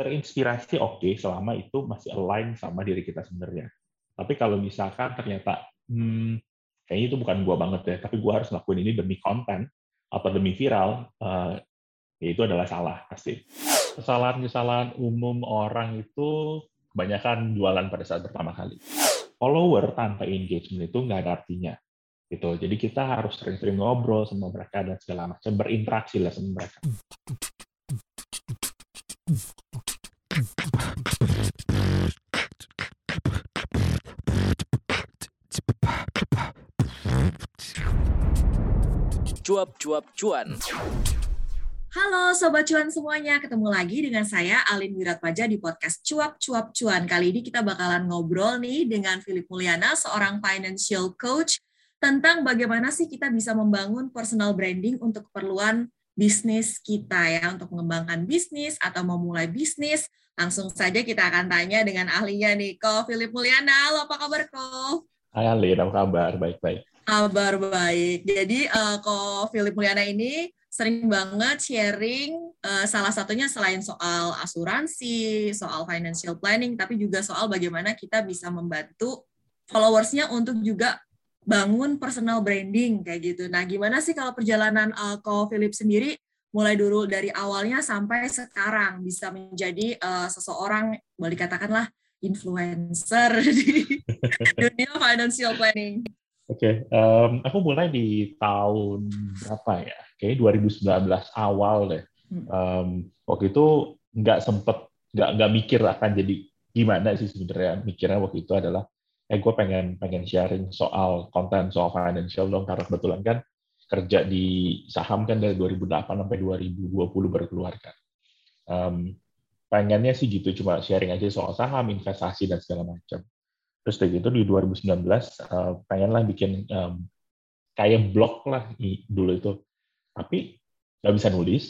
terinspirasi oke okay, selama itu masih align sama diri kita sebenarnya. Tapi kalau misalkan ternyata hmm, kayaknya itu bukan gua banget ya, tapi gua harus lakuin ini demi konten atau demi viral, uh, ya itu adalah salah pasti. Kesalahan-kesalahan umum orang itu kebanyakan jualan pada saat pertama kali. Follower tanpa engagement itu nggak ada artinya. Gitu. Jadi kita harus sering-sering ngobrol sama mereka dan segala macam, berinteraksi lah sama mereka. Cuap-cuap cuan. Halo Sobat Cuan semuanya, ketemu lagi dengan saya Alin Wiratwaja di podcast Cuap Cuap Cuan. Kali ini kita bakalan ngobrol nih dengan Philip Mulyana, seorang financial coach, tentang bagaimana sih kita bisa membangun personal branding untuk keperluan bisnis kita ya untuk mengembangkan bisnis atau memulai bisnis. Langsung saja kita akan tanya dengan ahlinya nih, Ko Philip Mulyana. Halo, apa kabar, Ko? Hai Alin, apa kabar? Baik-baik. Kabar baik. Jadi, uh, Ko Philip Mulyana ini sering banget sharing uh, salah satunya selain soal asuransi, soal financial planning, tapi juga soal bagaimana kita bisa membantu followersnya untuk juga bangun personal branding kayak gitu. Nah, gimana sih kalau perjalanan uh, Ko Philip sendiri mulai dulu dari awalnya sampai sekarang bisa menjadi uh, seseorang boleh dikatakanlah influencer di dunia financial planning. Oke, okay. um, aku mulai di tahun berapa ya? Kayaknya 2019 awal deh. Um, waktu itu nggak sempet, nggak nggak mikir akan jadi gimana sih sebenarnya. Mikirnya waktu itu adalah eh gue pengen pengen sharing soal konten soal financial dong karena kebetulan kan kerja di saham kan dari 2008 sampai 2020 baru keluar kan. Um, pengennya sih gitu cuma sharing aja soal saham, investasi dan segala macam. Terus dari itu di 2019 uh, pengenlah bikin um, kayak blog lah dulu itu. Tapi nggak bisa nulis,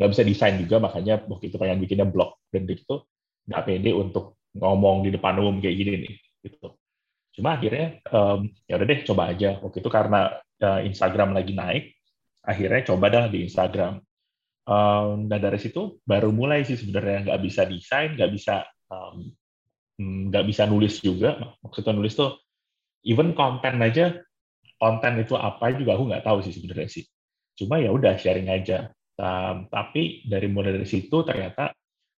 nggak bisa desain juga makanya waktu itu pengen bikinnya blog dan itu nggak pede untuk ngomong di depan umum kayak gini nih gitu. Cuma akhirnya um, ya udah deh coba aja. Waktu itu karena uh, Instagram lagi naik, akhirnya coba dah di Instagram. Um, dan dari situ baru mulai sih sebenarnya nggak bisa desain, nggak bisa um, bisa nulis juga. Maksudnya nulis tuh even konten aja, konten itu apa juga aku nggak tahu sih sebenarnya sih. Cuma ya udah sharing aja. Um, tapi dari mulai dari situ ternyata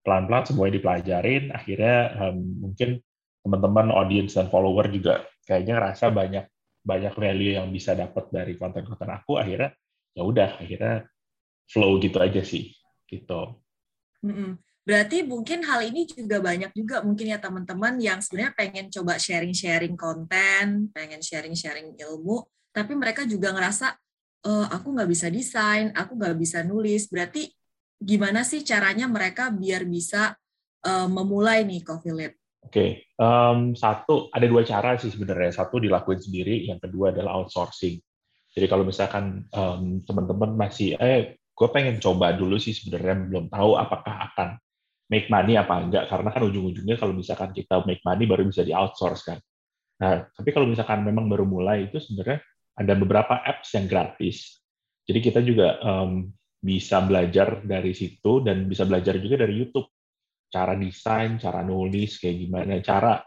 pelan-pelan semuanya dipelajarin. Akhirnya um, mungkin teman-teman audience dan follower juga kayaknya ngerasa banyak banyak value yang bisa dapat dari konten-konten aku akhirnya ya udah akhirnya flow gitu aja sih gitu. Berarti mungkin hal ini juga banyak juga mungkin ya teman-teman yang sebenarnya pengen coba sharing-sharing konten, pengen sharing-sharing ilmu, tapi mereka juga ngerasa e, aku nggak bisa desain, aku nggak bisa nulis. Berarti gimana sih caranya mereka biar bisa uh, memulai nih, Ko Philip? Oke, okay. um, satu ada dua cara sih sebenarnya. Satu dilakuin sendiri, yang kedua adalah outsourcing. Jadi kalau misalkan um, teman-teman masih, eh, gue pengen coba dulu sih sebenarnya belum tahu apakah akan make money apa enggak, karena kan ujung-ujungnya kalau misalkan kita make money baru bisa di outsource kan. Nah, tapi kalau misalkan memang baru mulai itu sebenarnya ada beberapa apps yang gratis. Jadi kita juga um, bisa belajar dari situ dan bisa belajar juga dari YouTube. Cara desain, cara nulis kayak gimana, cara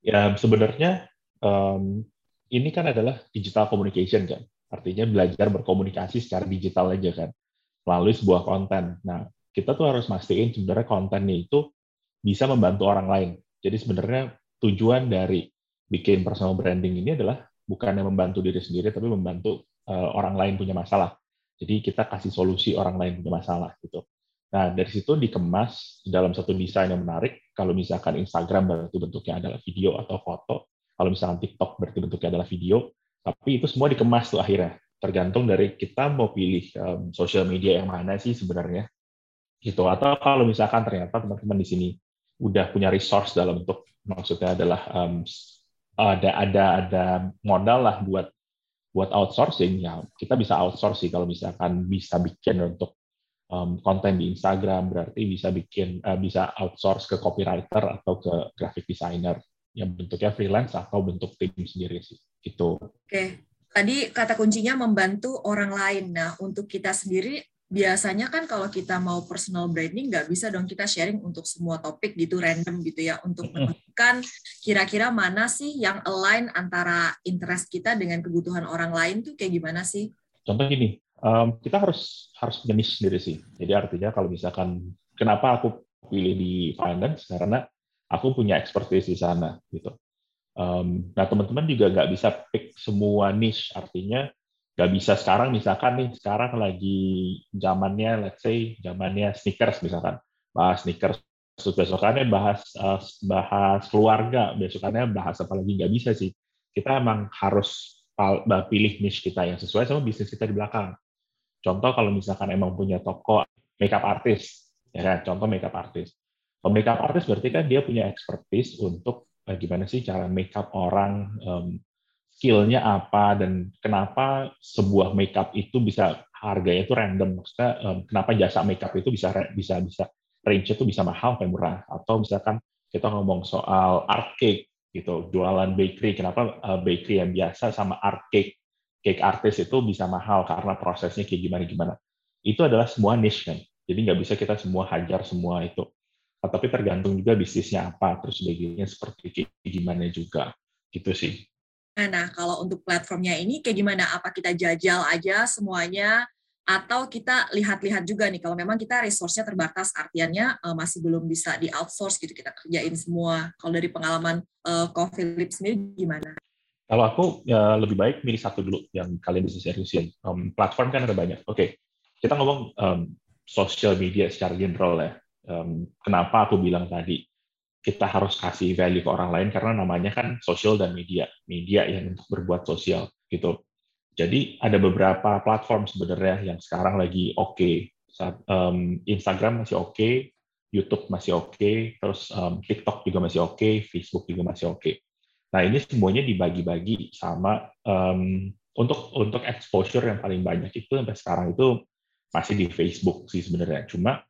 ya sebenarnya um, ini kan adalah digital communication kan, artinya belajar berkomunikasi secara digital aja kan, melalui sebuah konten. Nah, kita tuh harus mastiin sebenarnya kontennya itu bisa membantu orang lain. Jadi sebenarnya tujuan dari bikin personal branding ini adalah bukan yang membantu diri sendiri, tapi membantu uh, orang lain punya masalah. Jadi kita kasih solusi orang lain punya masalah gitu. Nah, dari situ dikemas dalam satu desain yang menarik. Kalau misalkan Instagram berarti bentuknya adalah video atau foto. Kalau misalkan TikTok berarti bentuknya adalah video. Tapi itu semua dikemas tuh akhirnya. Tergantung dari kita mau pilih um, sosial media yang mana sih sebenarnya. Gitu. Atau kalau misalkan ternyata teman-teman di sini udah punya resource dalam bentuk maksudnya adalah um, ada ada ada modal lah buat buat outsourcing ya kita bisa outsource sih kalau misalkan bisa bikin untuk um, konten di Instagram berarti bisa bikin uh, bisa outsource ke copywriter atau ke graphic designer yang bentuknya freelance atau bentuk tim sendiri sih itu. Oke, tadi kata kuncinya membantu orang lain. Nah untuk kita sendiri biasanya kan kalau kita mau personal branding nggak bisa dong kita sharing untuk semua topik gitu random gitu ya untuk menemukan kira-kira mana sih yang align antara interest kita dengan kebutuhan orang lain tuh kayak gimana sih? Contoh gini, um, kita harus harus jenis sendiri sih. Jadi artinya kalau misalkan kenapa aku pilih di finance karena aku punya expertise di sana gitu. Um, nah teman-teman juga nggak bisa pick semua niche. Artinya nggak bisa sekarang misalkan nih sekarang lagi zamannya let's say zamannya sneakers misalkan. Bahas sneakers terus besokannya bahas uh, bahas keluarga besokannya bahas apa lagi nggak bisa sih. Kita emang harus pilih niche kita yang sesuai sama bisnis kita di belakang. Contoh kalau misalkan emang punya toko makeup artist ya kan? Contoh makeup artist. Kalau makeup artist berarti kan dia punya expertise untuk gimana sih cara makeup orang um, skillnya apa dan kenapa sebuah makeup itu bisa harganya itu random. Maksudnya um, kenapa jasa makeup itu bisa bisa bisa range itu bisa mahal atau murah. Atau misalkan kita ngomong soal art cake gitu jualan bakery kenapa uh, bakery yang biasa sama art cake cake artist itu bisa mahal karena prosesnya kayak gimana gimana itu adalah semua niche kan. Jadi nggak bisa kita semua hajar semua itu tapi tergantung juga bisnisnya apa terus sebagainya seperti kayak gimana juga gitu sih Nah, kalau untuk platformnya ini kayak gimana? Apa kita jajal aja semuanya atau kita lihat-lihat juga nih kalau memang kita resource-nya terbatas artiannya uh, masih belum bisa di outsource gitu kita kerjain semua. Kalau dari pengalaman uh, Ko Philip sendiri gimana? Kalau aku ya lebih baik milih satu dulu yang kalian bisa seriusin. Um, platform kan ada banyak. Oke, okay. kita ngomong um, social media secara general ya. Um, kenapa aku bilang tadi kita harus kasih value ke orang lain karena namanya kan sosial dan media, media yang untuk berbuat sosial gitu. Jadi ada beberapa platform sebenarnya yang sekarang lagi oke. Okay. Um, Instagram masih oke, okay, YouTube masih oke, okay, terus um, TikTok juga masih oke, okay, Facebook juga masih oke. Okay. Nah ini semuanya dibagi-bagi sama um, untuk untuk exposure yang paling banyak itu sampai sekarang itu masih di Facebook sih sebenarnya. Cuma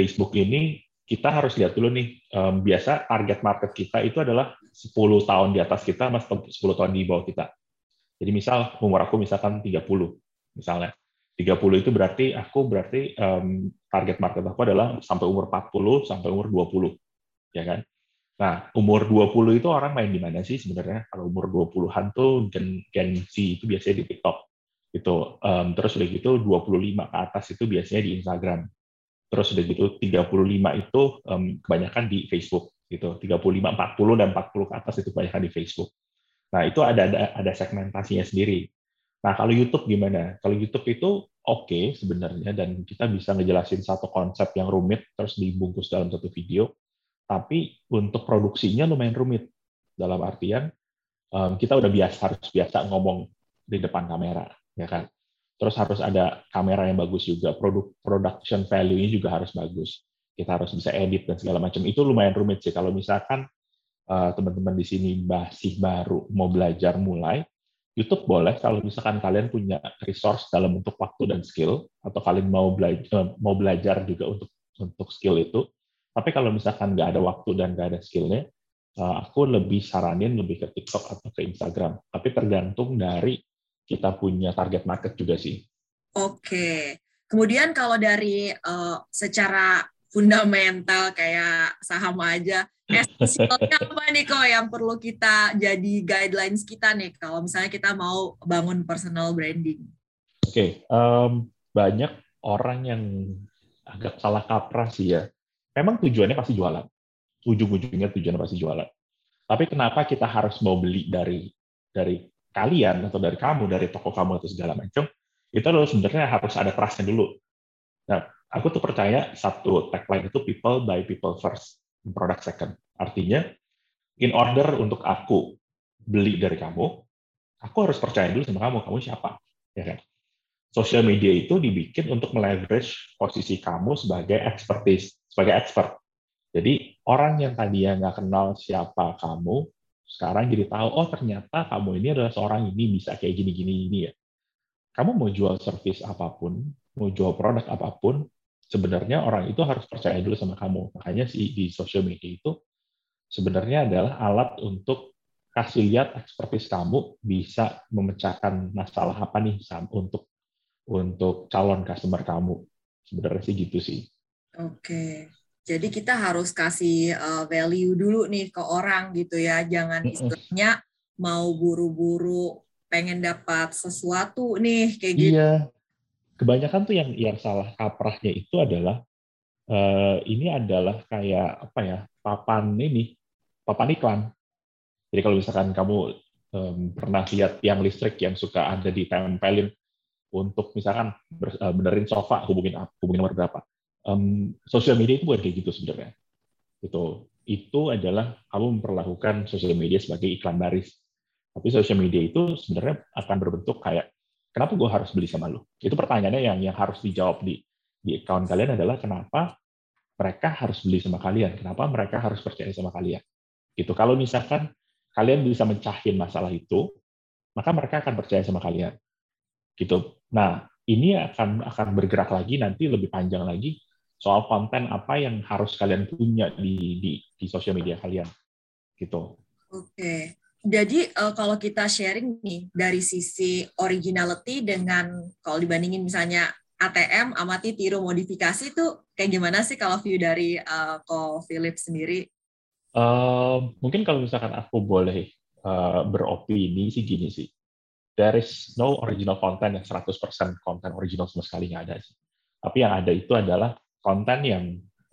Facebook ini kita harus lihat dulu nih, um, biasa target market kita itu adalah 10 tahun di atas kita, mas 10 tahun di bawah kita. Jadi misal umur aku misalkan 30, misalnya. 30 itu berarti aku berarti um, target market aku adalah sampai umur 40 sampai umur 20. Ya kan? Nah, umur 20 itu orang main di mana sih sebenarnya? Kalau umur 20-an tuh Gen, Gen Z itu biasanya di TikTok. Gitu. Um, terus udah gitu 25 ke atas itu biasanya di Instagram terus udah gitu 35 itu um, kebanyakan di Facebook gitu. 35 40 dan 40 ke atas itu kebanyakan di Facebook. Nah itu ada ada, ada segmentasinya sendiri. Nah kalau YouTube gimana? Kalau YouTube itu oke okay sebenarnya dan kita bisa ngejelasin satu konsep yang rumit terus dibungkus dalam satu video. Tapi untuk produksinya lumayan rumit. Dalam artian um, kita udah biasa harus biasa ngomong di depan kamera ya kan terus harus ada kamera yang bagus juga, produk production value-nya juga harus bagus. Kita harus bisa edit dan segala macam. Itu lumayan rumit sih kalau misalkan uh, teman-teman di sini masih baru mau belajar mulai, YouTube boleh kalau misalkan kalian punya resource dalam bentuk waktu dan skill atau kalian mau belajar eh, mau belajar juga untuk untuk skill itu. Tapi kalau misalkan nggak ada waktu dan nggak ada skillnya, uh, aku lebih saranin lebih ke TikTok atau ke Instagram. Tapi tergantung dari kita punya target market juga sih. Oke. Kemudian kalau dari uh, secara fundamental kayak saham aja, esensialnya apa nih kok yang perlu kita jadi guidelines kita nih kalau misalnya kita mau bangun personal branding? Oke, okay. um, banyak orang yang agak salah kaprah sih ya. Memang tujuannya pasti jualan. Ujung-ujungnya tujuannya pasti jualan. Tapi kenapa kita harus mau beli dari dari kalian atau dari kamu, dari toko kamu atau segala macam, itu lo sebenarnya harus ada trust dulu. Nah, aku tuh percaya satu tagline itu people by people first, product second. Artinya, in order untuk aku beli dari kamu, aku harus percaya dulu sama kamu, kamu siapa, ya kan? Social media itu dibikin untuk meleverage posisi kamu sebagai expertise, sebagai expert. Jadi orang yang tadinya nggak kenal siapa kamu, sekarang jadi tahu oh ternyata kamu ini adalah seorang ini bisa kayak gini gini ini ya kamu mau jual service apa pun mau jual produk apa pun sebenarnya orang itu harus percaya dulu sama kamu makanya sih di social media itu sebenarnya adalah alat untuk kasih lihat expertise kamu bisa memecahkan masalah apa nih untuk untuk calon customer kamu Sebenarnya sih gitu sih. Oke. Jadi kita harus kasih uh, value dulu nih ke orang gitu ya. Jangan istilahnya mau buru-buru pengen dapat sesuatu nih kayak gitu. Iya. Kebanyakan tuh yang yang salah kaprahnya itu adalah uh, ini adalah kayak apa ya? papan ini, papan iklan. Jadi kalau misalkan kamu um, pernah lihat yang listrik yang suka ada di tempelin untuk misalkan eh, benerin sofa hubungin hubungin nomor berapa um, sosial media itu bukan kayak gitu sebenarnya. Itu itu adalah kamu memperlakukan sosial media sebagai iklan baris. Tapi sosial media itu sebenarnya akan berbentuk kayak kenapa gue harus beli sama lu? Itu pertanyaannya yang yang harus dijawab di di account kalian adalah kenapa mereka harus beli sama kalian? Kenapa mereka harus percaya sama kalian? Gitu. Kalau misalkan kalian bisa mencahin masalah itu, maka mereka akan percaya sama kalian. Gitu. Nah, ini akan akan bergerak lagi nanti lebih panjang lagi soal konten apa yang harus kalian punya di di, di sosial media kalian gitu. Oke. Jadi uh, kalau kita sharing nih dari sisi originality dengan kalau dibandingin misalnya ATM amati tiru modifikasi itu kayak gimana sih kalau view dari uh, Ko Philip sendiri? Uh, mungkin kalau misalkan aku boleh uh, beropini sih gini sih. There is no original content yang 100% konten original sama sekali nggak ada sih. Tapi yang ada itu adalah konten yang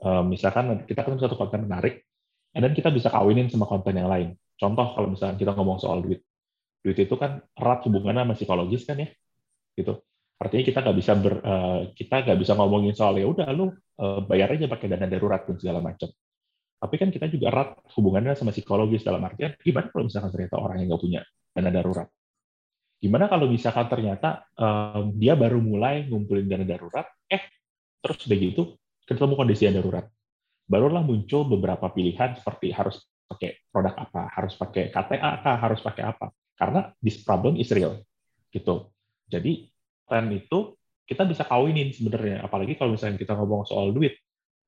uh, misalkan kita ketemu satu konten menarik, dan kita bisa kawinin sama konten yang lain. Contoh kalau misalkan kita ngomong soal duit, duit itu kan erat hubungannya sama psikologis kan ya, gitu. Artinya kita nggak bisa ber, uh, kita nggak bisa ngomongin soal ya udah lu uh, bayar aja pakai dana darurat dan segala macam. Tapi kan kita juga erat hubungannya sama psikologis dalam artian gimana kalau misalkan ternyata orang yang nggak punya dana darurat? Gimana kalau misalkan ternyata um, dia baru mulai ngumpulin dana darurat, eh Terus udah gitu, ketemu kondisi yang darurat. Barulah muncul beberapa pilihan seperti harus pakai produk apa, harus pakai KTA kah, harus pakai apa. Karena this problem is real. Gitu. Jadi, tren itu kita bisa kawinin sebenarnya. Apalagi kalau misalnya kita ngomong soal duit.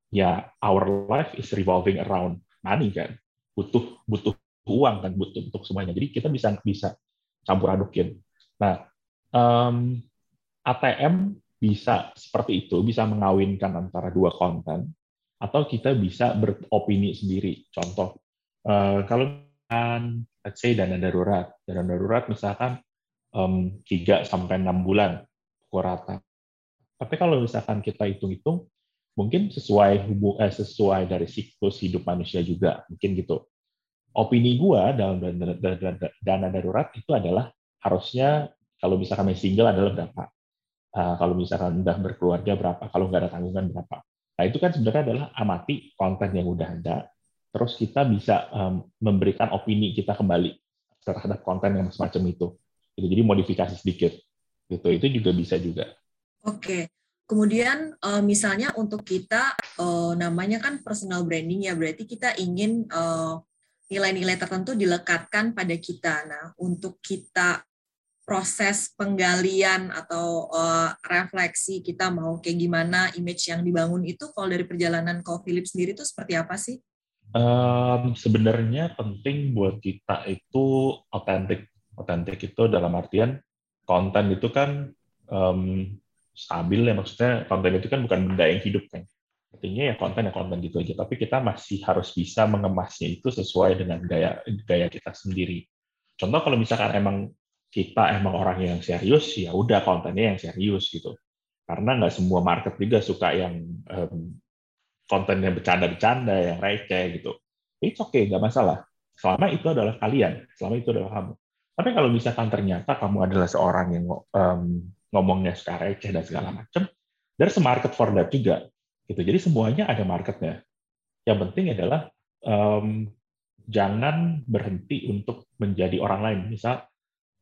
Ya, our life is revolving around money kan. Butuh butuh uang kan, butuh untuk semuanya. Jadi kita bisa bisa campur adukin. Nah, um, ATM bisa seperti itu, bisa mengawinkan antara dua konten, atau kita bisa beropini sendiri. Contoh, uh, kalau let's say dana darurat, dana darurat misalkan um, 3 sampai enam bulan pukul rata. Tapi kalau misalkan kita hitung-hitung, mungkin sesuai hubung eh, sesuai dari siklus hidup manusia juga, mungkin gitu. Opini gua dalam dana, dana, dana darurat itu adalah harusnya kalau misalkan single adalah berapa kalau misalkan udah berkeluarga berapa, kalau nggak ada tanggungan berapa. Nah itu kan sebenarnya adalah amati konten yang udah ada, terus kita bisa memberikan opini kita kembali terhadap konten yang semacam itu. Gitu. Jadi modifikasi sedikit, gitu. Itu juga bisa juga. Oke. Kemudian uh, misalnya untuk kita uh, namanya kan personal branding ya, berarti kita ingin nilai-nilai tertentu dilekatkan pada kita. Nah, untuk kita proses penggalian atau uh, refleksi kita mau kayak gimana image yang dibangun itu kalau dari perjalanan kau Philip sendiri itu seperti apa sih? Um, sebenarnya penting buat kita itu otentik. Otentik itu dalam artian konten itu kan um, stabil ya maksudnya konten itu kan bukan benda yang hidup kan. Artinya ya konten ya konten gitu aja. Tapi kita masih harus bisa mengemasnya itu sesuai dengan gaya gaya kita sendiri. Contoh kalau misalkan emang kita emang orang yang serius, ya udah kontennya yang serius gitu. Karena nggak semua market juga suka yang um, konten yang bercanda-bercanda, yang receh gitu. It's okay, nggak masalah. Selama itu adalah kalian, selama itu adalah kamu. Tapi kalau misalkan ternyata kamu adalah seorang yang um, ngomongnya secara receh dan segala macam, there's a market for that juga. Gitu. Jadi semuanya ada marketnya. Yang penting adalah um, jangan berhenti untuk menjadi orang lain. Misal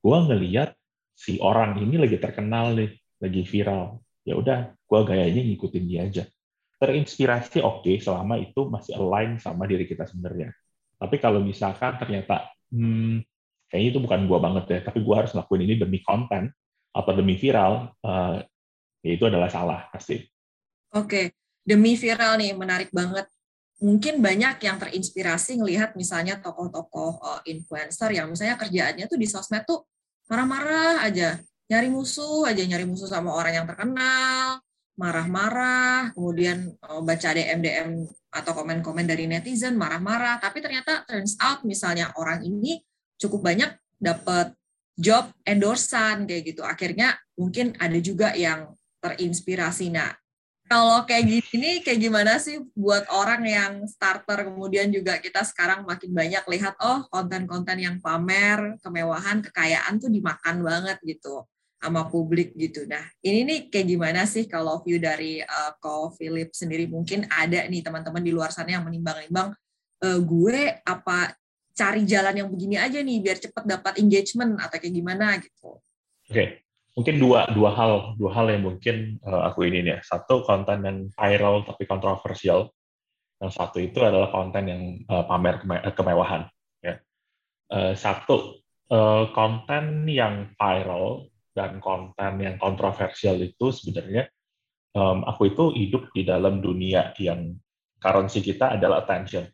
gue ngeliat si orang ini lagi terkenal nih, lagi viral. Ya udah, gue gayanya ngikutin dia aja. Terinspirasi oke okay, selama itu masih align sama diri kita sebenarnya. Tapi kalau misalkan ternyata, hmm, kayaknya itu bukan gue banget ya, tapi gue harus ngelakuin ini demi konten atau demi viral, uh, ya itu adalah salah pasti. Oke, okay. demi viral nih menarik banget mungkin banyak yang terinspirasi ngelihat misalnya tokoh-tokoh uh, influencer yang misalnya kerjaannya tuh di sosmed tuh marah-marah aja, nyari musuh aja, nyari musuh sama orang yang terkenal, marah-marah, kemudian uh, baca DM-DM atau komen-komen dari netizen marah-marah, tapi ternyata turns out misalnya orang ini cukup banyak dapat job endorsan kayak gitu. Akhirnya mungkin ada juga yang terinspirasi. Nah, kalau kayak gini kayak gimana sih buat orang yang starter kemudian juga kita sekarang makin banyak lihat oh konten-konten yang pamer kemewahan kekayaan tuh dimakan banget gitu sama publik gitu. Nah ini nih kayak gimana sih kalau view dari uh, Ko Philip sendiri mungkin ada nih teman-teman di luar sana yang menimbang-nimbang uh, gue apa cari jalan yang begini aja nih biar cepet dapat engagement atau kayak gimana gitu. Oke, okay mungkin dua dua hal dua hal yang mungkin uh, aku ini nih. Satu konten yang viral tapi kontroversial. Yang satu itu adalah konten yang uh, pamer keme kemewahan ya. Uh, satu uh, konten yang viral dan konten yang kontroversial itu sebenarnya um, aku itu hidup di dalam dunia yang currency kita adalah attention.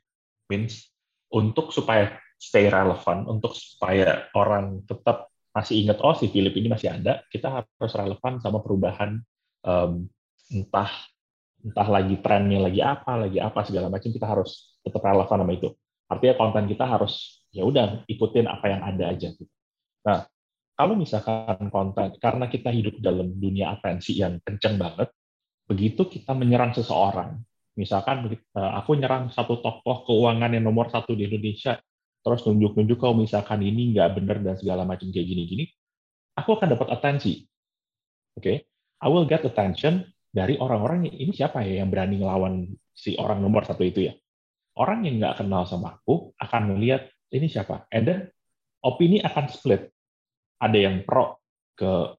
Means untuk supaya stay relevant untuk supaya orang tetap masih ingat oh si Philip ini masih ada, kita harus relevan sama perubahan um, entah entah lagi trennya lagi apa, lagi apa segala macam kita harus tetap relevan sama itu. Artinya konten kita harus ya udah ikutin apa yang ada aja gitu. Nah, kalau misalkan konten karena kita hidup dalam dunia atensi yang kenceng banget, begitu kita menyerang seseorang, misalkan eh, aku nyerang satu tokoh keuangan yang nomor satu di Indonesia terus nunjuk-nunjuk kalau misalkan ini nggak benar dan segala macam kayak gini-gini, aku akan dapat atensi. Oke, okay? I will get attention dari orang-orang ini siapa ya yang berani ngelawan si orang nomor satu itu ya. Orang yang nggak kenal sama aku akan melihat ini siapa. And then opini akan split. Ada yang pro ke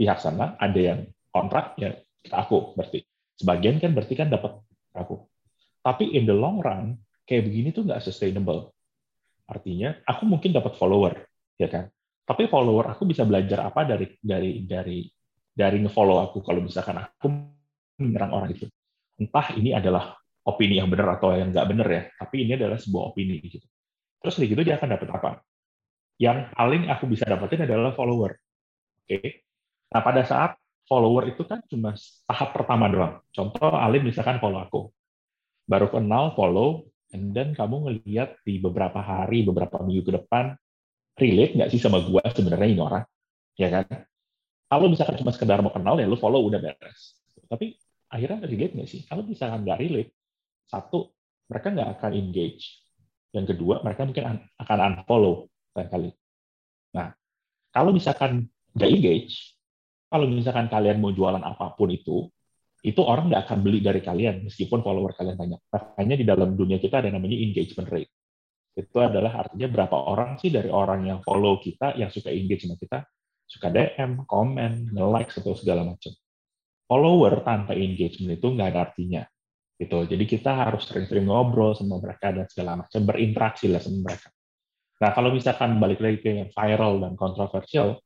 pihak sana, ada yang kontrak ya ke aku berarti. Sebagian kan berarti kan dapat aku. Tapi in the long run kayak begini tuh nggak sustainable Artinya aku mungkin dapat follower, ya kan? Tapi follower aku bisa belajar apa dari dari dari dari ngefollow aku kalau misalkan aku menyerang orang itu. Entah ini adalah opini yang benar atau yang nggak benar ya, tapi ini adalah sebuah opini gitu. Terus dari gitu dia akan dapat apa? Yang paling aku bisa dapetin adalah follower. Oke. Okay? Nah, pada saat follower itu kan cuma tahap pertama doang. Contoh Alim misalkan follow aku. Baru kenal, follow, and then kamu ngelihat di beberapa hari, beberapa minggu ke depan, relate nggak sih sama gue sebenarnya ini orang, ya kan? Kalau misalkan cuma sekedar mau kenal ya lu follow udah beres. Tapi akhirnya relate nggak sih? Kalau misalkan nggak relate, satu mereka nggak akan engage, yang kedua mereka mungkin akan unfollow kali. Nah, kalau misalkan nggak engage, kalau misalkan kalian mau jualan apa pun itu, itu orang nggak akan beli dari kalian meskipun follower kalian banyak. Makanya di dalam dunia kita ada namanya engagement rate. Itu adalah artinya berapa orang sih dari orang yang follow kita yang suka engage sama kita, suka DM, komen, nge-like atau segala macam. Follower tanpa engagement itu nggak ada artinya. Gitu. Jadi kita harus sering-sering ngobrol sama mereka dan segala macam, berinteraksi lah sama mereka. Nah, kalau misalkan balik lagi ke yang viral dan kontroversial,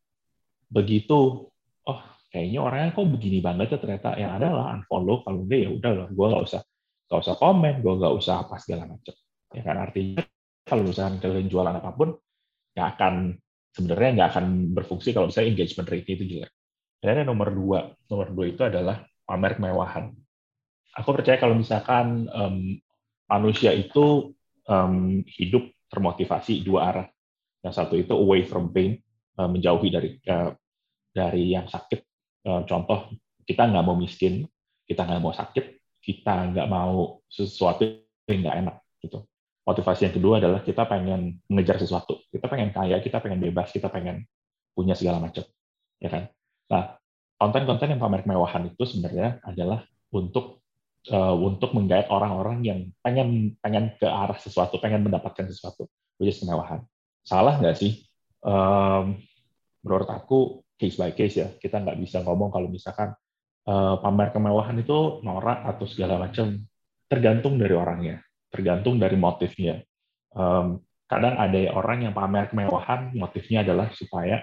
begitu, oh kayaknya orangnya kok begini banget ya ternyata. Yang ada lah unfollow kalau enggak ya udah lah gue nggak usah nggak usah komen gue nggak usah apa segala macam. Ya kan artinya kalau misalkan kalian jualan apa pun nggak akan sebenarnya nggak akan berfungsi kalau misalnya engagement rate itu jelek. Dan yang nomor dua nomor dua itu adalah pamer kemewahan. Aku percaya kalau misalkan um, manusia itu um, hidup termotivasi dua arah. Yang satu itu away from pain menjauhi dari uh, dari yang sakit. Eh, contoh kita nggak mau miskin, kita nggak mau sakit, kita nggak mau sesuatu yang nggak enak gitu. Motivasi yang kedua adalah kita pengen mengejar sesuatu, kita pengen kaya, kita pengen bebas, kita pengen punya segala macam, ya kan? Nah, konten-konten yang pamer kemewahan itu sebenarnya adalah untuk uh, untuk menggait orang-orang yang pengen pengen ke arah sesuatu, pengen mendapatkan sesuatu, which is kemewahan. Salah nggak sih? Um, menurut aku case by case ya. Kita nggak bisa ngomong kalau misalkan uh, pamer kemewahan itu norak atau segala macam. Tergantung dari orangnya, tergantung dari motifnya. Um, kadang ada orang yang pamer kemewahan, motifnya adalah supaya,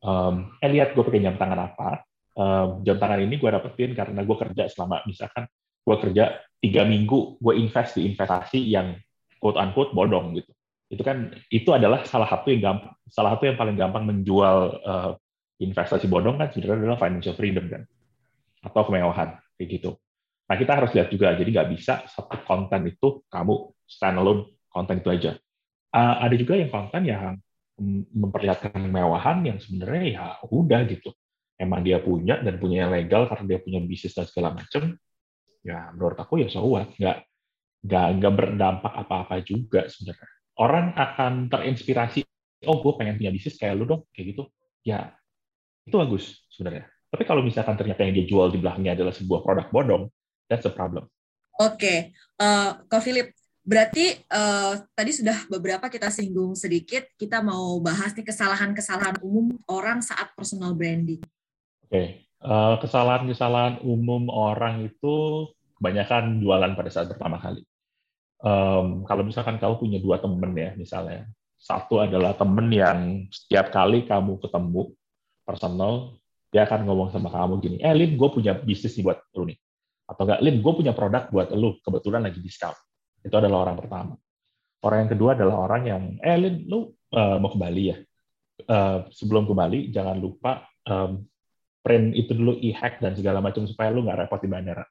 um, eh lihat gue pakai jam tangan apa. Um, jam tangan ini gue dapetin karena gue kerja selama misalkan gue kerja tiga minggu, gue invest di investasi yang quote unquote bodong gitu itu kan itu adalah salah satu yang gampang salah satu yang paling gampang menjual uh, investasi bodong kan sebenarnya adalah financial freedom kan atau kemewahan kayak gitu. Nah kita harus lihat juga, jadi nggak bisa satu konten itu kamu standalone konten itu aja. Uh, ada juga yang konten yang memperlihatkan kemewahan yang sebenarnya ya udah gitu. Emang dia punya dan punya yang legal karena dia punya bisnis dan segala macam. Ya menurut aku ya so nggak nggak nggak berdampak apa-apa juga sebenarnya. Orang akan terinspirasi, oh gue pengen punya bisnis kayak lu dong, kayak gitu. Ya itu bagus sebenarnya. Tapi kalau misalkan ternyata yang dia jual di belakangnya adalah sebuah produk bodong, that's a problem. Oke, okay. uh, Kak Philip, berarti uh, tadi sudah beberapa kita singgung sedikit, kita mau bahas nih kesalahan-kesalahan umum orang saat personal branding. Oke, okay. uh, kesalahan-kesalahan umum orang itu kebanyakan jualan pada saat pertama kali. Um, kalau misalkan kamu punya dua temen ya, misalnya, satu adalah temen yang setiap kali kamu ketemu personal, dia akan ngomong sama kamu gini, eh Lin, gue punya bisnis nih buat lu nih. Atau enggak, Lin, gue punya produk buat lu, kebetulan lagi diskon. Itu adalah orang pertama. Orang yang kedua adalah orang yang, eh Lin, lu uh, mau ke Bali ya? Uh, sebelum ke Bali, jangan lupa um, print itu dulu e-hack dan segala macam supaya lu nggak repot di bandara.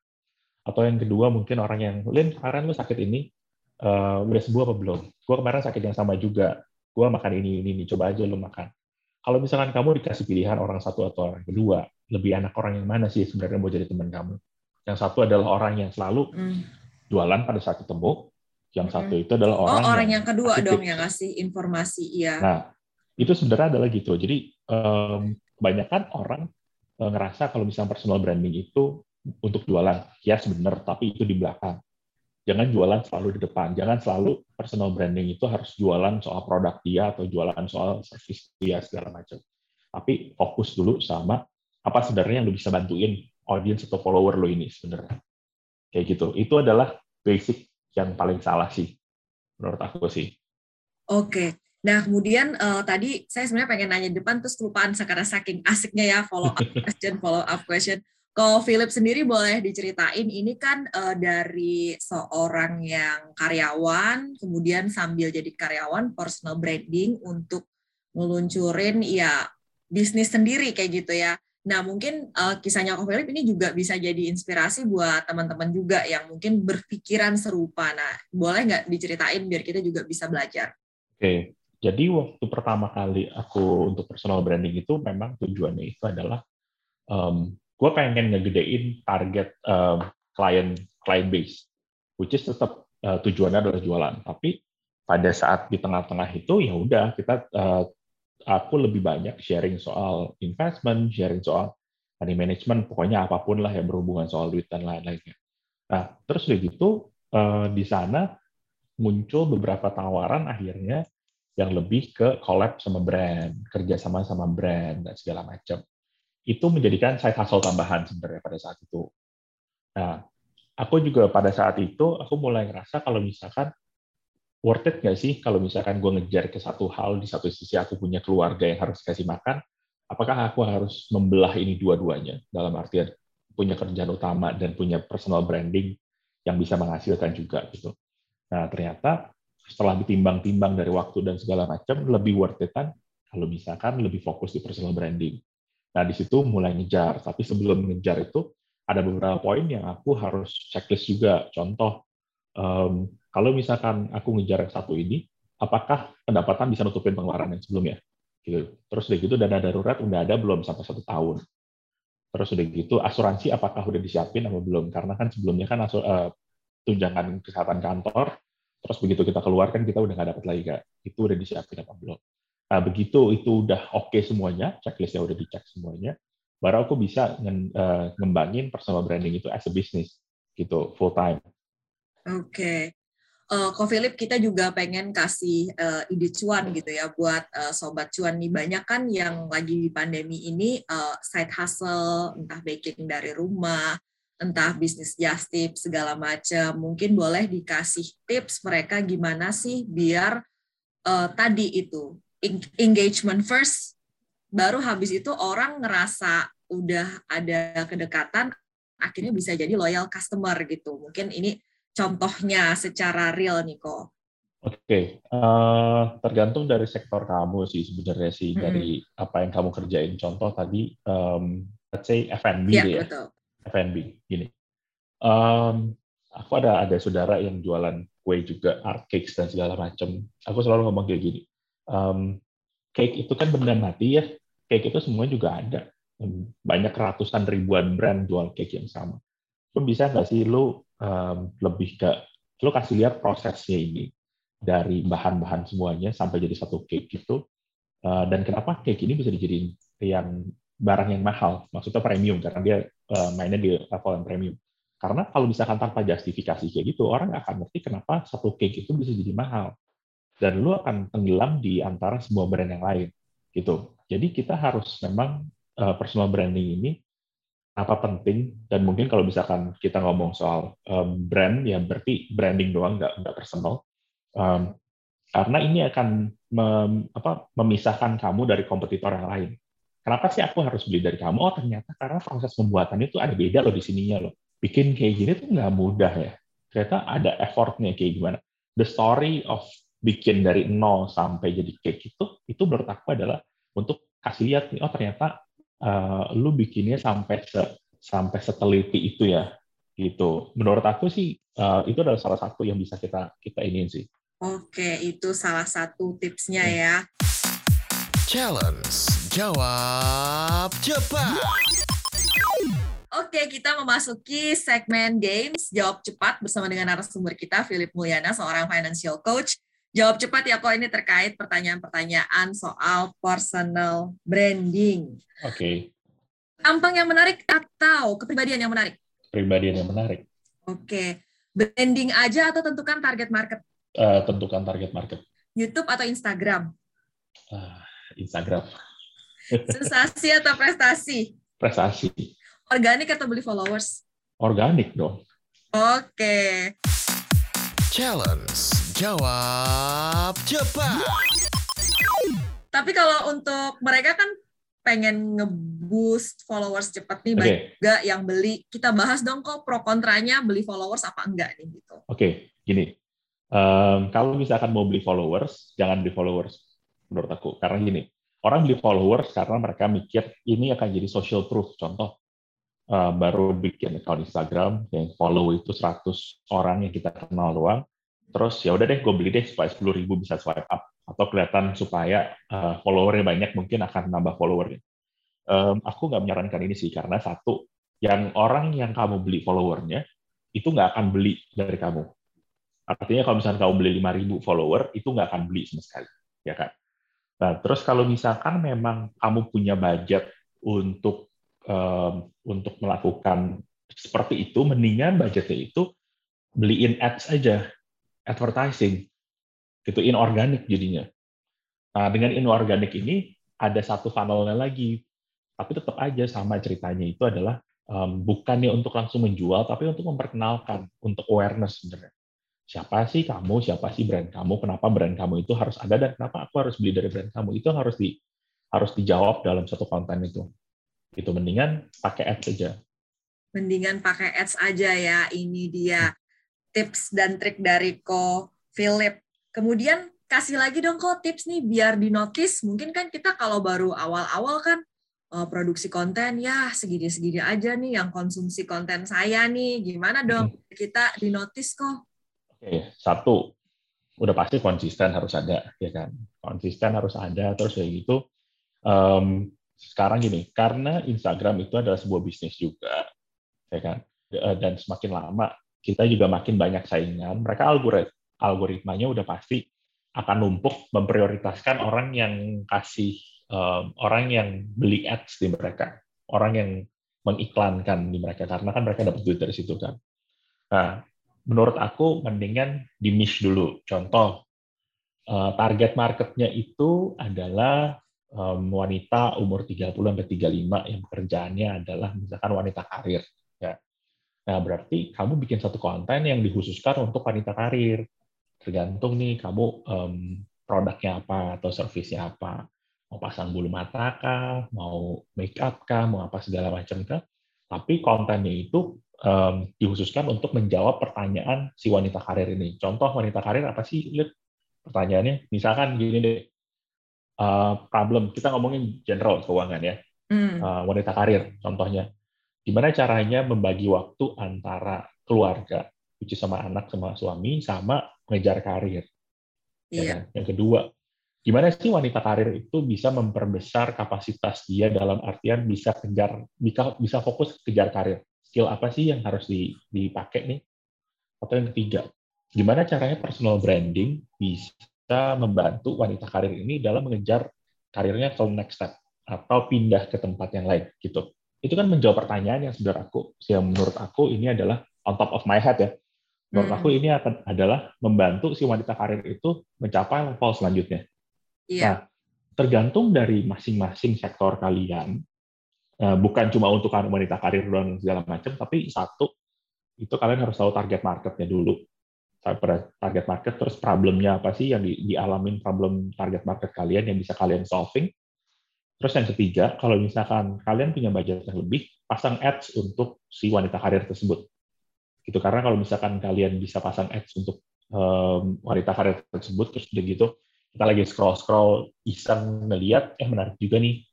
Atau yang kedua mungkin orang yang, Lin, kemarin lu sakit ini, uh, udah sembuh apa belum? Gue kemarin sakit yang sama juga. Gue makan ini, ini, ini. Coba aja lu makan kalau misalkan kamu dikasih pilihan orang satu atau orang kedua, lebih enak orang yang mana sih sebenarnya mau jadi teman kamu? Yang satu adalah orang yang selalu mm. jualan pada saat ketemu, yang satu itu adalah orang, oh, orang yang, yang kedua dong yang ngasih informasi, iya. Nah, itu sebenarnya adalah gitu. Jadi um, kebanyakan orang uh, ngerasa kalau misalnya personal branding itu untuk jualan, ya sebenarnya, tapi itu di belakang jangan jualan selalu di depan. Jangan selalu personal branding itu harus jualan soal produk dia atau jualan soal service dia segala macam. Tapi fokus dulu sama apa sebenarnya yang lu bisa bantuin audience atau follower lo ini sebenarnya. Kayak gitu. Itu adalah basic yang paling salah sih menurut aku sih. Oke. Nah, kemudian uh, tadi saya sebenarnya pengen nanya depan terus kelupaan karena saking asiknya ya follow up question, follow up question. Kalau Philip sendiri boleh diceritain, ini kan uh, dari seorang yang karyawan, kemudian sambil jadi karyawan, personal branding untuk meluncurin ya bisnis sendiri kayak gitu ya. Nah mungkin uh, kisahnya Ko Philip ini juga bisa jadi inspirasi buat teman-teman juga yang mungkin berpikiran serupa. Nah boleh nggak diceritain biar kita juga bisa belajar? Oke, okay. jadi waktu pertama kali aku untuk personal branding itu memang tujuannya itu adalah um, gue pengen ngegedein target um, client client base, which is tetap uh, tujuannya adalah jualan. Tapi pada saat di tengah-tengah itu ya udah kita uh, aku lebih banyak sharing soal investment, sharing soal money management, pokoknya apa pun lah yang berhubungan soal duit dan lain-lainnya. Nah, terus udah gitu uh, di sana muncul beberapa tawaran akhirnya yang lebih ke collab sama brand, kerjasama sama brand dan segala macam itu menjadikan side hustle tambahan sebenarnya pada saat itu. Nah, aku juga pada saat itu aku mulai ngerasa kalau misalkan worth it nggak sih kalau misalkan gue ngejar ke satu hal di satu sisi aku punya keluarga yang harus kasih makan, apakah aku harus membelah ini dua-duanya dalam artian punya kerjaan utama dan punya personal branding yang bisa menghasilkan juga gitu. Nah ternyata setelah ditimbang-timbang dari waktu dan segala macam lebih worth it kan kalau misalkan lebih fokus di personal branding. Nah, di situ mulai ngejar. Tapi sebelum ngejar itu, ada beberapa poin yang aku harus checklist juga. Contoh, um, kalau misalkan aku ngejar yang satu ini, apakah pendapatan bisa nutupin pengeluaran yang sebelumnya? Gitu. Terus udah gitu, dana darurat udah ada belum sampai satu tahun. Terus udah gitu, asuransi apakah udah disiapin atau belum? Karena kan sebelumnya kan uh, tunjangan kesehatan kantor, terus begitu kita keluar kan kita udah nggak dapat lagi, Kak. Itu udah disiapin apa belum? Nah, begitu itu udah oke okay semuanya, checklistnya udah dicek semuanya, baru aku bisa uh, ngembangin personal branding itu as a business, gitu, full time. Oke. Okay. Uh, Ko Philip, kita juga pengen kasih uh, ide cuan gitu ya buat uh, sobat cuan nih banyak kan yang lagi di pandemi ini uh, side hustle entah baking dari rumah, entah bisnis just tip segala macam. Mungkin boleh dikasih tips mereka gimana sih biar uh, tadi itu engagement first, baru habis itu orang ngerasa udah ada kedekatan, akhirnya bisa jadi loyal customer gitu. Mungkin ini contohnya secara real nih kok. Oke, okay. uh, eh, tergantung dari sektor kamu sih sebenarnya sih hmm. dari apa yang kamu kerjain. Contoh tadi, um, let's say F&B ya, ya, betul. F&B. Gini, Um, aku ada ada saudara yang jualan kue juga, art cakes dan segala macam. Aku selalu ngomong kayak gini, um, cake itu kan benda mati ya, cake itu semua juga ada. Banyak ratusan ribuan brand jual cake yang sama. Lu bisa nggak sih lu um, lebih ke, lu kasih lihat prosesnya ini dari bahan-bahan semuanya sampai jadi satu cake gitu. Uh, dan kenapa cake ini bisa dijadiin yang barang yang mahal, maksudnya premium karena dia uh, mainnya di level yang premium. Karena kalau misalkan tanpa justifikasi kayak gitu, orang akan ngerti kenapa satu cake itu bisa jadi mahal. Dan lu akan tenggelam di antara semua brand yang lain. gitu. Jadi kita harus memang uh, personal branding ini apa penting dan mungkin kalau misalkan kita ngomong soal um, brand ya berarti branding doang nggak nggak personal um, karena ini akan mem, apa, memisahkan kamu dari kompetitor yang lain. Kenapa sih aku harus beli dari kamu? Oh ternyata karena proses pembuatannya itu ada beda loh di sininya loh. Bikin kayak gini tuh nggak mudah ya. Ternyata ada effortnya kayak gimana. The story of bikin dari nol sampai jadi cake itu, itu menurut aku adalah untuk kasih lihat nih, oh ternyata uh, lu bikinnya sampai se, sampai seteliti itu ya gitu. Menurut aku sih uh, itu adalah salah satu yang bisa kita kita ini sih. Oke, itu salah satu tipsnya hmm. ya. Challenge jawab cepat. Oke, kita memasuki segmen games jawab cepat bersama dengan narasumber kita Philip Mulyana, seorang financial coach. Jawab cepat ya kok ini terkait pertanyaan-pertanyaan soal personal branding. Oke. Okay. Tampang yang menarik atau kepribadian yang menarik? Kepribadian yang menarik. Oke. Branding aja atau tentukan target market? Uh, tentukan target market. YouTube atau Instagram? Uh, Instagram. Sensasi atau prestasi? Prestasi. Organik atau beli followers? Organik dong. Oke. Challenge Jawab cepat. Tapi kalau untuk mereka kan pengen ngeboost followers cepat nih, okay. banyak juga yang beli. Kita bahas dong kok pro kontranya beli followers apa enggak nih gitu. Oke, okay, gini. Um, kalau misalkan mau beli followers, jangan beli followers menurut aku. Karena gini, orang beli followers karena mereka mikir ini akan jadi social proof. Contoh, uh, baru bikin account Instagram yang follow itu 100 orang yang kita kenal doang, terus ya udah deh gue beli deh supaya sepuluh ribu bisa swipe up atau kelihatan supaya uh, followernya banyak mungkin akan nambah followernya. Um, aku nggak menyarankan ini sih karena satu yang orang yang kamu beli followernya itu nggak akan beli dari kamu. Artinya kalau misalnya kamu beli 5000 follower itu nggak akan beli sama sekali, ya kan? Nah terus kalau misalkan memang kamu punya budget untuk um, untuk melakukan seperti itu, mendingan budgetnya itu beliin ads aja advertising itu inorganik jadinya. Nah, dengan inorganik ini ada satu funnelnya lagi, tapi tetap aja sama ceritanya itu adalah um, bukannya untuk langsung menjual, tapi untuk memperkenalkan, untuk awareness sebenarnya. Siapa sih kamu, siapa sih brand kamu, kenapa brand kamu itu harus ada dan kenapa aku harus beli dari brand kamu itu harus di harus dijawab dalam satu konten itu. Itu mendingan pakai ads saja. Mendingan pakai ads aja ya. Ini dia tips dan trik dari Ko Philip. Kemudian kasih lagi dong kok tips nih biar dinotis. Mungkin kan kita kalau baru awal-awal kan uh, produksi konten ya segini-segini aja nih yang konsumsi konten saya nih. Gimana dong hmm. kita dinotis kok? Oke, satu udah pasti konsisten harus ada ya kan. Konsisten harus ada terus kayak gitu. Um, sekarang gini, karena Instagram itu adalah sebuah bisnis juga, ya kan. Dan semakin lama kita juga makin banyak saingan. Mereka algorit algoritmanya udah pasti akan numpuk memprioritaskan orang yang kasih um, orang yang beli ads di mereka, orang yang mengiklankan di mereka karena kan mereka dapat duit dari situ kan. Nah, menurut aku mendingan di niche dulu. Contoh uh, target marketnya itu adalah um, wanita umur 30 sampai 35 yang pekerjaannya adalah misalkan wanita karir Nah, berarti kamu bikin satu konten yang dikhususkan untuk wanita karir. Tergantung nih kamu um, produknya apa atau servisnya apa. Mau pasang bulu mata kah, mau make up kah, mau apa segala macam kah. Tapi kontennya itu um, dikhususkan untuk menjawab pertanyaan si wanita karir ini. Contoh wanita karir apa sih? Lihat pertanyaannya. Misalkan gini deh, uh, problem kita ngomongin general keuangan ya. Hmm. Uh, wanita karir contohnya Gimana caranya membagi waktu antara keluarga, which sama anak, sama suami, sama mengejar karir. Ya Iya. kan? Yang kedua, gimana sih wanita karir itu bisa memperbesar kapasitas dia dalam artian bisa kejar, bisa, bisa fokus kejar karir. Skill apa sih yang harus dipakai nih? Atau yang ketiga, gimana caranya personal branding bisa membantu wanita karir ini dalam mengejar karirnya ke next step atau pindah ke tempat yang lain gitu. Itu kan menjawab pertanyaan yang sebenarnya aku, yang menurut aku ini adalah on top of my head ya. Menurut Hmm. aku ini akan adalah membantu si wanita karir itu mencapai level selanjutnya. Iya. Nah, tergantung dari masing-masing sektor kalian, eh, bukan cuma untuk wanita karir dan segala macam, tapi satu itu kalian harus tahu target marketnya dulu. Target market terus problemnya apa sih yang di, dialamin problem target market kalian yang bisa kalian solving. Terus yang ketiga, kalau misalkan kalian punya budget yang lebih, pasang ads untuk si wanita karir tersebut. Gitu karena kalau misalkan kalian bisa pasang ads untuk um, wanita karir tersebut terus udah gitu kita lagi scroll scroll iseng ngeliat eh menarik juga nih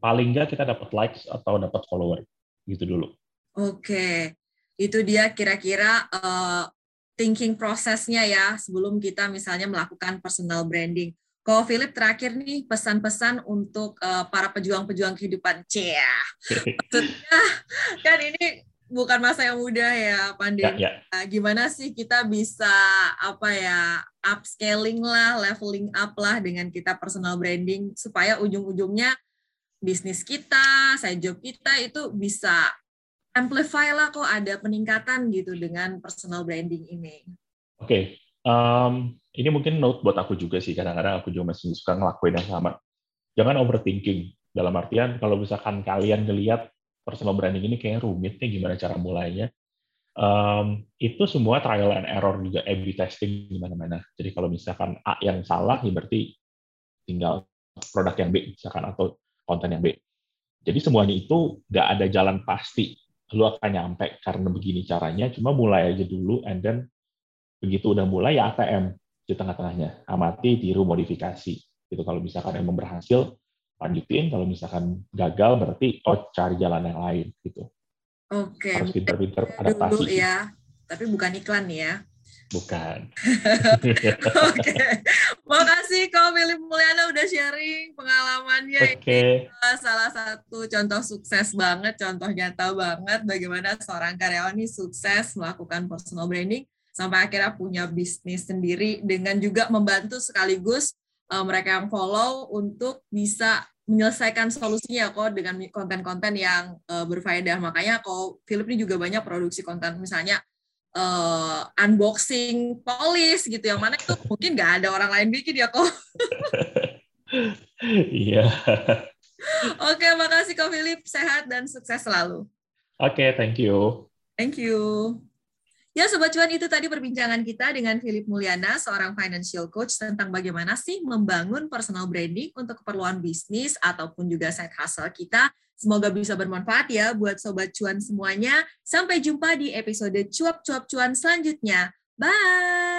paling nggak kita dapat likes atau dapat follower gitu dulu Oke, itu dia kira-kira uh, thinking prosesnya ya sebelum kita misalnya melakukan personal branding. Kalau Philip terakhir nih pesan-pesan untuk uh, para pejuang-pejuang kehidupan, Cia. Maksudnya kan ini bukan masa yang mudah ya pandemi. ya, ya. Nah, gimana sih kita bisa apa ya upscaling lah, leveling up lah dengan kita personal branding supaya ujung-ujungnya bisnis kita, side job kita itu bisa amplify lah kok ada peningkatan gitu dengan personal branding ini. Oke, okay. um, ini mungkin note buat aku juga sih. Kadang-kadang aku juga masih suka ngelakuin yang sama. Jangan overthinking. Dalam artian kalau misalkan kalian ngelihat personal branding ini kayak nih gimana cara mulainya. Um, itu semua trial and error juga A/B testing di mana-mana. Jadi kalau misalkan A yang salah, ya berarti tinggal produk yang B misalkan atau konten yang B. Jadi semuanya itu nggak ada jalan pasti lu akan nyampe karena begini caranya. Cuma mulai aja dulu, and then begitu udah mulai ya ATM di tengah-tengahnya. Amati, tiru, modifikasi. Itu kalau misalkan emang berhasil, lanjutin. Kalau misalkan gagal, berarti oh cari jalan yang lain gitu. Oke. Harus pinter-pinter Dulu adaptasi. ya, tapi bukan iklan ya. Bukan. Oke, makasih kau Philip Mulyana udah sharing pengalamannya. Oke. Ini salah satu contoh sukses banget, contoh nyata banget bagaimana seorang karyawan ini sukses melakukan personal branding sampai akhirnya punya bisnis sendiri dengan juga membantu sekaligus uh, mereka yang follow untuk bisa menyelesaikan solusinya kok dengan konten-konten yang uh, berfaedah. Makanya kok Philip ini juga banyak produksi konten misalnya uh, unboxing polis gitu yang mana itu mungkin nggak ada orang lain bikin ya kok. Iya. Oke, makasih kok Philip. Sehat dan sukses selalu. Oke, thank you. Thank you. Ya Sobat Cuan, itu tadi perbincangan kita dengan Philip Mulyana, seorang financial coach tentang bagaimana sih membangun personal branding untuk keperluan bisnis ataupun juga side hustle kita. Semoga bisa bermanfaat ya buat Sobat Cuan semuanya. Sampai jumpa di episode Cuap-Cuap Cuan selanjutnya. Bye!